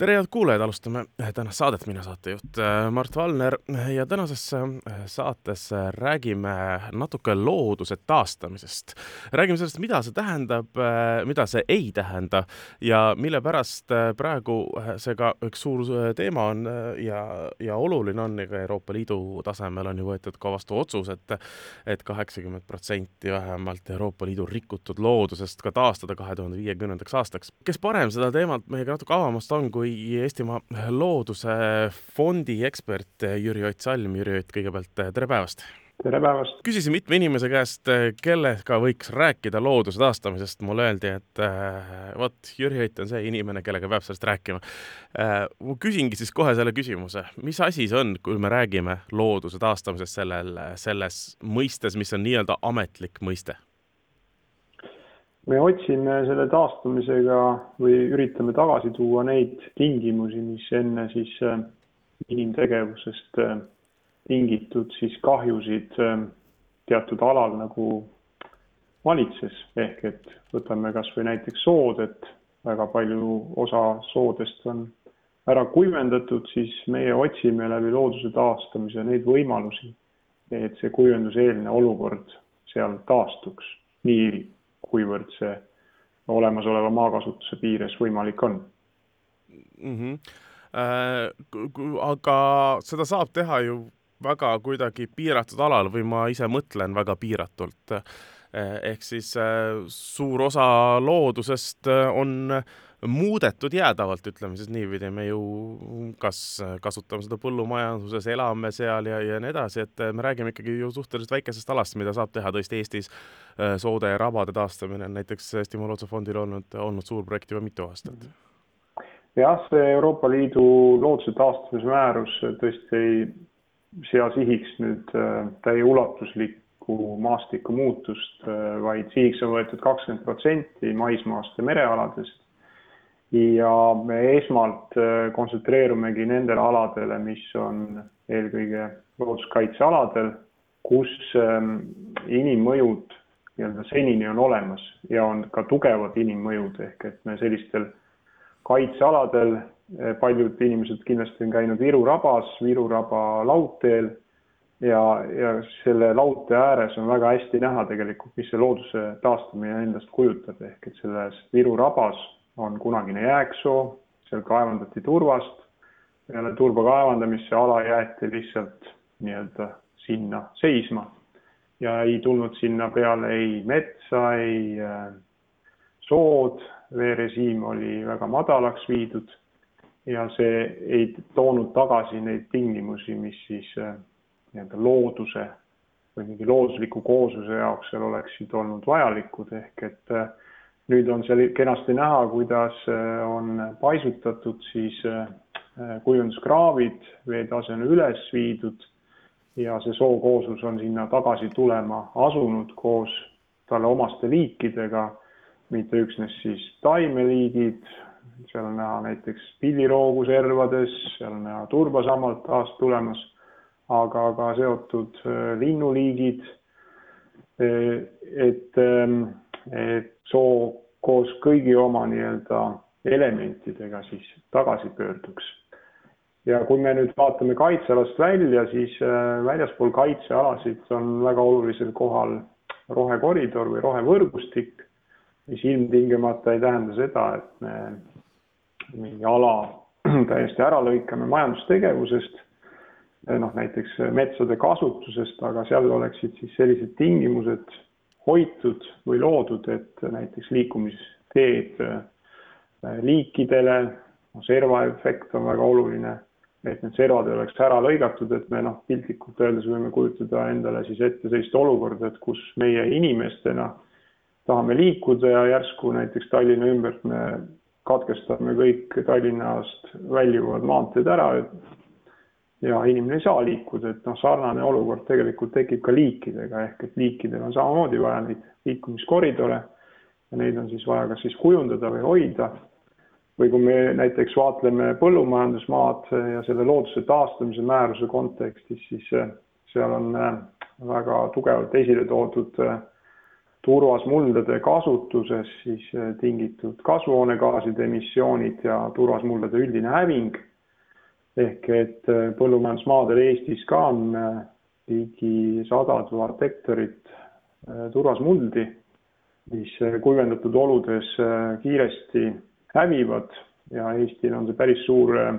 tere, head kuulajad, alustame tänast saadet, mina saatejuht äh, Mart Valner ja tänases äh, saates räägime natuke looduse taastamisest. räägime sellest, mida see tähendab, äh, mida see ei tähenda ja mille pärast praegu see ka üks suur teema on ja, ja oluline on ka Euroopa Liidu tasemel on ju võetud ka vastu otsus, et et kaheksakümmend protsenti vähemalt Euroopa Liidu rikutud loodusest ka taastada kahe tuhande viiekümnendaks aastaks. kes parem seda teemat meiega natuke avamast on, kui kui Eestimaa Looduse Fondi ekspert Jüri Ott Salm. Jüri Ott, kõigepealt tere päevast! tere päevast! küsisin mitme inimese käest, kellega võiks rääkida looduse taastamisest, mulle öeldi, et äh, vot, Jüri Ott on see inimene, kellega peab sellest rääkima äh,. ma küsingi siis kohe selle küsimuse, mis asi see on, kui me räägime looduse taastamisest sellel, selles mõistes, mis on nii-öelda ametlik mõiste? Me otsime selle taastumisega või üritame tagasi tuua neid tingimusi, mis enne siis äh, inimtegevusest äh, tingitud siis kahjusid äh, teatud alal nagu valitses, ehk et võtame kas või näiteks sood, et väga palju osa soodest on ära kuivendatud, siis meie otsime läbi looduse taastamise neid võimalusi, et see kuivenduseelne olukord seal taastuks. Nii kuivõrd see olemasoleva maakasutuse piires võimalik on mm. -hmm. Äh, aga seda saab teha ju väga kuidagi piiratud alal või ma ise mõtlen väga piiratult äh, ehk siis äh, suur osa loodusest äh, on muudetud jäädavalt, ütleme siis niipidi, me ju kas kasutame seda põllumajanduses, elame seal ja, ja nii edasi, et me räägime ikkagi ju suhteliselt väikesest alast, mida saab teha tõesti Eestis. Äh, soode ja rabade taastamine on näiteks Eestimaa Looduse Fondil olnud, olnud suur projekt juba mitu aastat. jah, see Euroopa Liidu looduse taastamise määrus tõesti ei sea sihiks nüüd täieulatuslikku maastiku muutust, vaid sihiks on võetud kakskümmend protsenti maismaast ja merealadest ja me esmalt äh, kontsentreerumegi nendele aladele, mis on eelkõige looduskaitsealadel, kus ähm, inimmõjud nii-öelda senini on olemas ja on ka tugevad inimmõjud, ehk et me sellistel kaitsealadel, äh, paljud inimesed kindlasti on käinud Viru rabas, Viru raba laudteel ja, ja selle laudtee ääres on väga hästi näha tegelikult, mis see looduse taastamine endast kujutab, ehk et selles Viru rabas on kunagine jääksoo, seal kaevandati turvast, peale turba kaevandamist see ala jäeti lihtsalt nii-öelda sinna seisma. Ja ei tulnud sinna peale ei metsa, ei äh, sood, veerežiim oli väga madalaks viidud ja see ei toonud tagasi neid tingimusi, mis siis äh, nii-öelda looduse või mingi loodusliku koosluse jaoks seal oleksid olnud vajalikud, ehk et äh, nüüd on seal kenasti näha, kuidas äh, on paisutatud siis äh, kujunduskraavid, veetase on üles viidud ja see sookooslus on sinna tagasi tulema asunud koos talle omaste liikidega, mitte üksnes siis taimeliigid, seal on näha näiteks pilliroogu servades, seal on näha turbasammalt taas tulemas, aga ka seotud äh, linnuliigid. et ähm, et soo koos kõigi oma nii-öelda elementidega siis tagasi pöörduks. ja kui me nüüd vaatame kaitsealast välja, siis äh, väljaspool kaitsealasid on väga olulisel kohal rohekoridor või rohevõrgustik, mis ilmtingimata ei tähenda seda, et me mingi ala täiesti ära lõikame majandustegevusest, noh näiteks metsade kasutusest, aga seal oleksid siis sellised tingimused hoitud või loodud, et näiteks liikumisteed äh, liikidele, servaefekt on väga oluline, et need servad ei oleks ära lõigatud, et me noh, piltlikult öeldes võime kujutada endale siis ette sellist olukorda, et kus meie inimestena tahame liikuda ja järsku näiteks Tallinna ümbert me katkestame kõik Tallinnast väljuvad maanteed ära, ja inimene ei saa liikuda, et noh, sarnane olukord tegelikult tekib ka liikidega, ehk et liikidel on samamoodi vaja neid liikumiskoridore ja neid on siis vaja kas siis kujundada või hoida. või kui me näiteks vaatleme põllumajandusmaad ja selle looduse taastamise määruse kontekstis, siis seal on väga tugevalt esile toodud turvasmuldade kasutuses siis tingitud kasvuhoonegaaside emissioonid ja turvasmuldade üldine häving. Ehk et põllumajandusmaadel Eestis ka on ligi sada tuhat hektarit turvasmuldi, mis kuivendatud oludes kiiresti hävivad ja Eestil on see päris suur äh,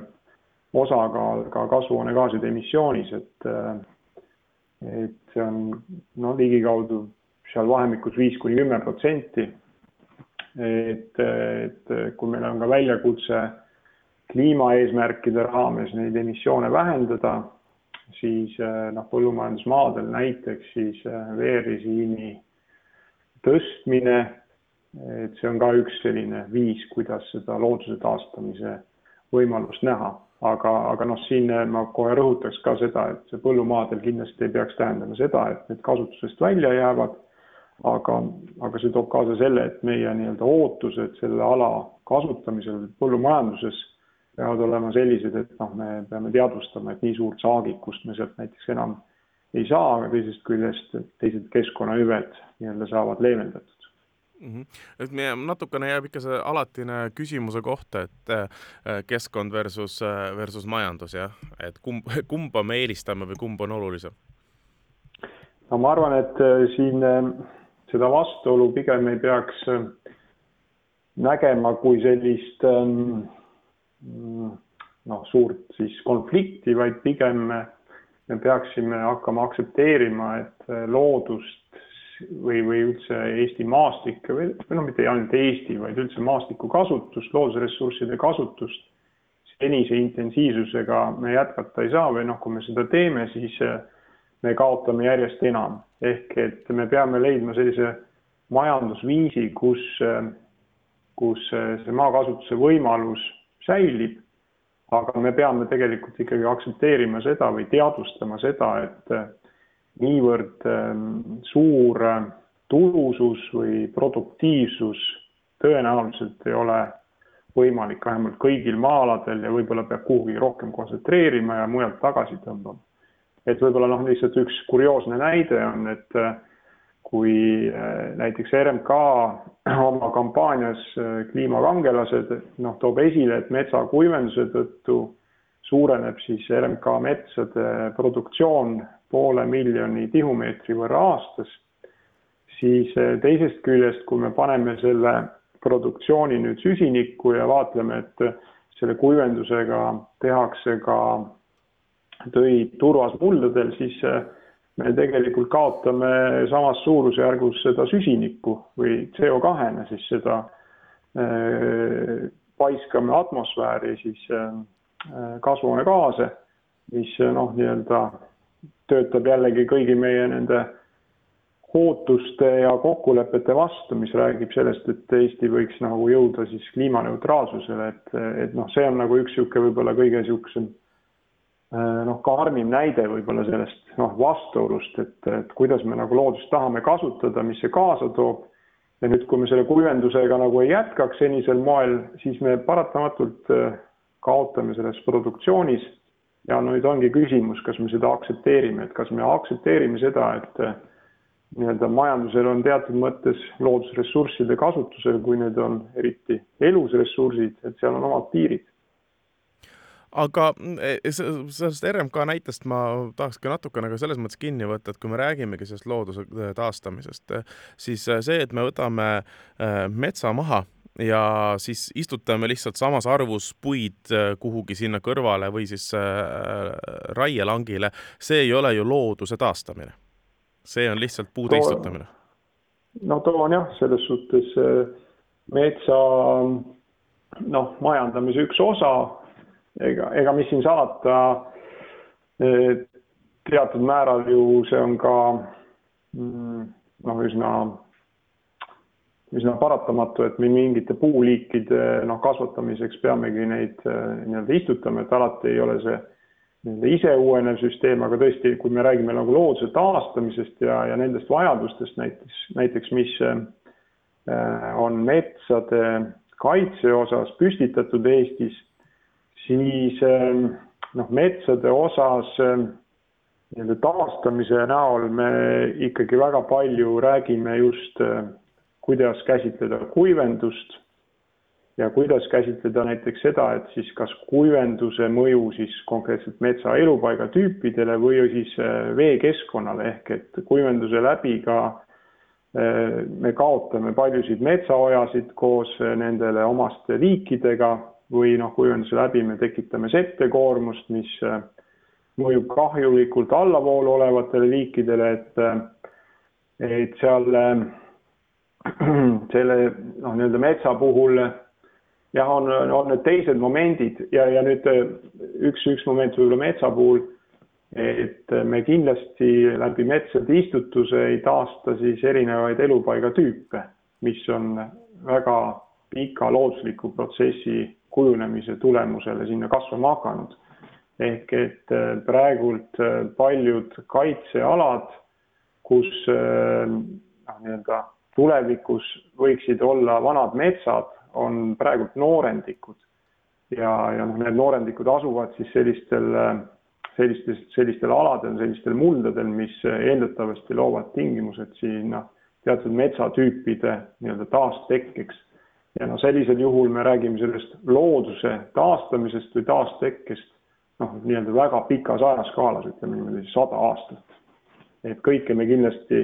osakaal ka kasvuhoonegaaside emissioonis, et äh, et see on noh, ligikaudu seal vahemikus viis kuni kümme protsenti. et, et kui meil on ka väljakutse kliimaeesmärkide raames neid emissioone vähendada, siis äh, noh, põllumajandusmaadel näiteks siis veeresiini tõstmine et see on ka üks selline viis, kuidas seda looduse taastamise võimalust näha, aga, aga noh, siin ma kohe rõhutaks ka seda, et see põllumaadel kindlasti ei peaks tähendama seda, et need kasutusest välja jäävad, aga, aga see toob kaasa selle, et meie nii-öelda ootused selle ala kasutamisel põllumajanduses peavad olema sellised, et noh, me peame teadvustama, et nii suurt saagikust me sealt näiteks enam ei saa, aga teisest küljest teised keskkonnahüved nii-öelda saavad leevendatud mm. -hmm. et meie natukene jääb ikka see alatine küsimuse kohta, et äh, keskkond versus, äh, versus majandus jah, et kumb, kumba me eelistame või kumb on olulisem? no ma arvan, et äh, siin seda vastuolu pigem ei peaks nägema kui sellist ähm, noh, suurt siis konflikti, vaid pigem me peaksime hakkama aktsepteerima, et loodust või, või üldse Eesti maastikke või, või noh, mitte ainult Eesti, vaid üldse maastiku kasutust, loodusressursside kasutust senise intensiivsusega me jätkata ei saa või noh, kui me seda teeme, siis äh, me kaotame järjest enam. ehk et me peame leidma sellise majandusviisi, kus, äh, kus äh, see maakasutuse võimalus säilib, aga me peame tegelikult ikkagi aktsepteerima seda või teadvustama seda, et niivõrd ähm, suur äh, tulusus või produktiivsus tõenäoliselt ei ole võimalik vähemalt kõigil maa-aladel ja võib-olla peab kuhugi rohkem kontsentreerima ja mujalt tagasi tõmbama. et võib-olla noh, lihtsalt üks kurioosne näide on, et äh, kui äh, näiteks RMK oma kampaanias Kliimakangelased noh, toob esile, et metsakuivenduse tõttu suureneb siis RMK metsade produktsioon poole miljoni tihumeetri võrra aastas, siis eh, teisest küljest, kui me paneme selle produktsiooni nüüd süsinikku ja vaatleme, et selle kuivendusega tehakse ka töid turvasmuldadel, siis eh, me tegelikult kaotame samas suurusjärgus seda süsinikku või CO2-na siis seda eh, paiskame atmosfääri siis kasvuhoonegaase, mis noh, nii-öelda töötab jällegi kõigi meie nende ootuste ja kokkulepete vastu, mis räägib sellest, et Eesti võiks nagu jõuda siis kliimaneutraalsusele, et, et noh, see on nagu üks niisugune võib-olla kõige niisugusem äh, noh, karmim näide võib-olla sellest noh, vastuolust, et, et kuidas me nagu loodust tahame kasutada, mis see kaasa toob. ja nüüd, kui me selle kuivendusega nagu ei jätkaks senisel moel, siis me paratamatult äh, kaotame selles produktsioonis ja nüüd ongi küsimus, kas me seda aktsepteerime, et kas me aktsepteerime seda, et eh, nii-öelda majandusel on teatud mõttes loodusressursside kasutusel, kui need on eriti elusressursid, et seal on omad piirid aga eh, sellest RMK näitest ma tahakski natukene ka selles mõttes kinni võtta, et kui me räägimegi sellest looduse eh, taastamisest, siis see, et me võtame metsa maha ja siis istutame lihtsalt samas arvus puid kuhugi sinna kõrvale või siis raielangile, see ei ole ju looduse taastamine. see on lihtsalt puude too, istutamine. no too on jah, selles suhtes metsa noh, majandamise üks osa, ega, ega mis siin salata, teatud määral ju see on ka mm, noh, üsna üsna paratamatu, et me mingite puuliikide noh, kasvatamiseks peamegi neid äh, nii-öelda istutama, et alati ei ole see nii-öelda ise uuenev süsteem, aga tõesti, kui me räägime nagu looduse taastamisest ja, ja nendest vajadustest näiteks, näiteks mis äh, on metsade kaitse osas püstitatud Eestis, siis noh, metsade osas nii-öelda taastamise näol me ikkagi väga palju räägime just, kuidas käsitleda kuivendust ja kuidas käsitleda näiteks seda, et siis kas kuivenduse mõju siis konkreetselt metsa elupaigatüüpidele või siis veekeskkonnale. Ehk et kuivenduse läbi ka me kaotame paljusid metsaojasid koos nendele omaste liikidega või noh, kuivenduse läbi me tekitame settekoormust, mis mõjub kahjulikult allavoolu olevatele liikidele, et, et seal selle noh, nii-öelda metsa puhul jah, on, on need teised momendid ja, ja nüüd üks, üks moment võib-olla metsa puhul et me kindlasti läbi metsade istutuse ei taasta siis erinevaid elupaigatüüpe, mis on väga pika loodusliku protsessi kujunemise tulemusele sinna kasvama hakanud. ehk et äh, praegult äh, paljud kaitsealad, kus äh, noh, nii-öelda tulevikus võiksid olla vanad metsad, on praegult noorendikud ja, ja noh, need noorendikud asuvad siis sellistel sellistes, sellistel aladel, sellistel muldadel, mis eeldatavasti loovad tingimused sinna teatud metsatüüpide nii-öelda taastekkeks. Ja no sellisel juhul me räägime sellest looduse taastamisest või taastekkest noh, nii-öelda väga pikas ajaskaalas, ütleme niimoodi sada aastat. et kõike me kindlasti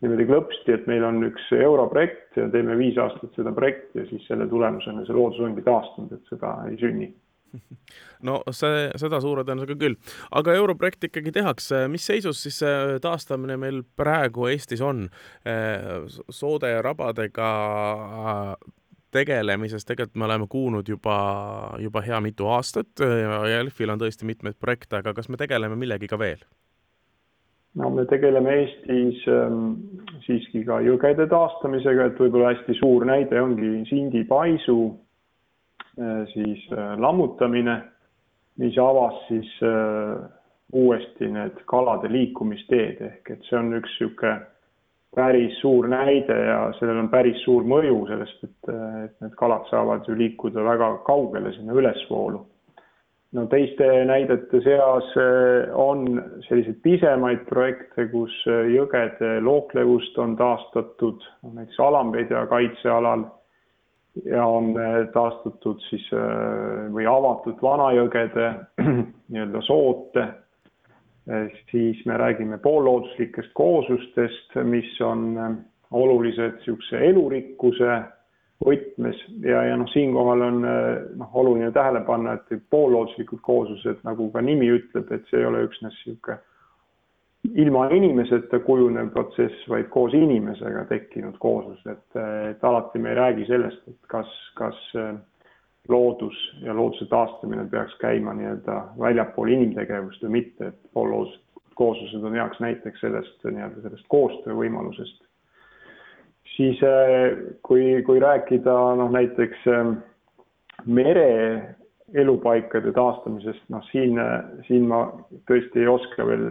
niimoodi klõpsti, et meil on üks europrojekt ja teeme viis aastat seda projekti ja siis selle tulemusena see loodus ongi taastunud, et seda ei sünni no see, seda suure tõenäosusega küll. aga europrojekt ikkagi tehakse, mis seisus siis see taastamine meil praegu Eestis on? Soode ja rabadega tegelemisest tegelikult me oleme kuulnud juba, juba hea mitu aastat ja Jelfil on tõesti mitmeid projekte, aga kas me tegeleme millegiga veel? no me tegeleme Eestis ähm, siiski ka jõgede taastamisega, et võib-olla hästi suur näide ongi Sindi paisu Äh, siis äh, lammutamine, mis avas siis äh, uuesti need kalade liikumisteed ehk et see on üks niisugune päris suur näide ja sellel on päris suur mõju sellest, et, et need kalad saavad ju liikuda väga kaugele sinna ülesvoolu. no teiste näidete seas on selliseid pisemaid projekte, kus jõgede looklevust on taastatud, näiteks Alamvedja kaitsealal ja on äh, taastatud siis või avatud Vanajõgede nii-öelda soote, siis me räägime poollooduslikest kooslustest, mis on olulised niisuguse elurikkuse võtmes. Ja, ja noh, siinkohal on noh, oluline tähele panna, et poollooduslikud kooslused, nagu ka nimi ütleb, et see ei ole üksnes niisugune ilma inimeseta kujunev protsess, vaid koos inimesega tekkinud kooslus, et, et alati me ei räägi sellest, et kas, kas äh, loodus ja looduse taastamine peaks käima nii-öelda väljapool inimtegevust või mitte, et poollooduslikud kooslused on heaks näiteks sellest nii-öelda sellest koostöövõimalusest. siis äh, kui, kui rääkida noh, näiteks äh, mere elupaikade taastamisest, noh siin, siin ma tõesti ei oska veel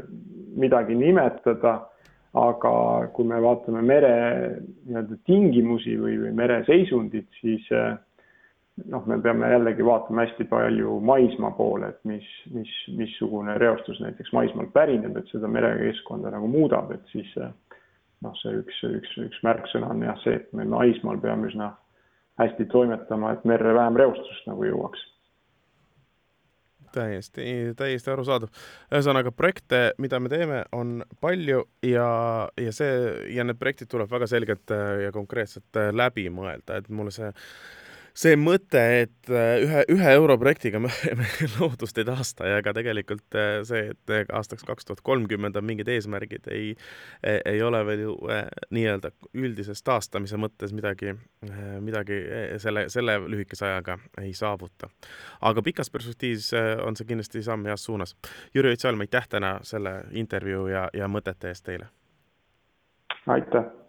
midagi nimetada, aga kui me vaatame mere nii-öelda tingimusi või, või mere seisundit, siis noh, me peame jällegi vaatama hästi palju maismaa poole, et mis, mis, missugune reostus näiteks maismaalt pärineb, et seda merekeskkonda nagu muudab, et siis noh, see üks, üks, üks märksõna on jah see, et me maismaal peame üsna hästi toimetama, et merre vähem reostust nagu jõuaks täiesti, täiesti arusaadav. ühesõnaga projekte, mida me teeme, on palju ja, ja see ja need projektid tuleb väga selgelt ja konkreetselt läbi mõelda, et mulle see see mõte, et äh, ühe, ühe euro projektiga me, me loodust ei taasta ja ka tegelikult äh, see, et aastaks kaks tuhat kolmkümmend on mingid eesmärgid, ei, ei ole veel ju äh, nii-öelda üldises taastamise mõttes midagi, midagi selle, selle lühikese ajaga ei saavuta. aga pikas perspektiivis on see kindlasti samm heas suunas. Jüri Oitsalm, aitäh täna selle intervjuu ja, ja mõtete eest teile! aitäh!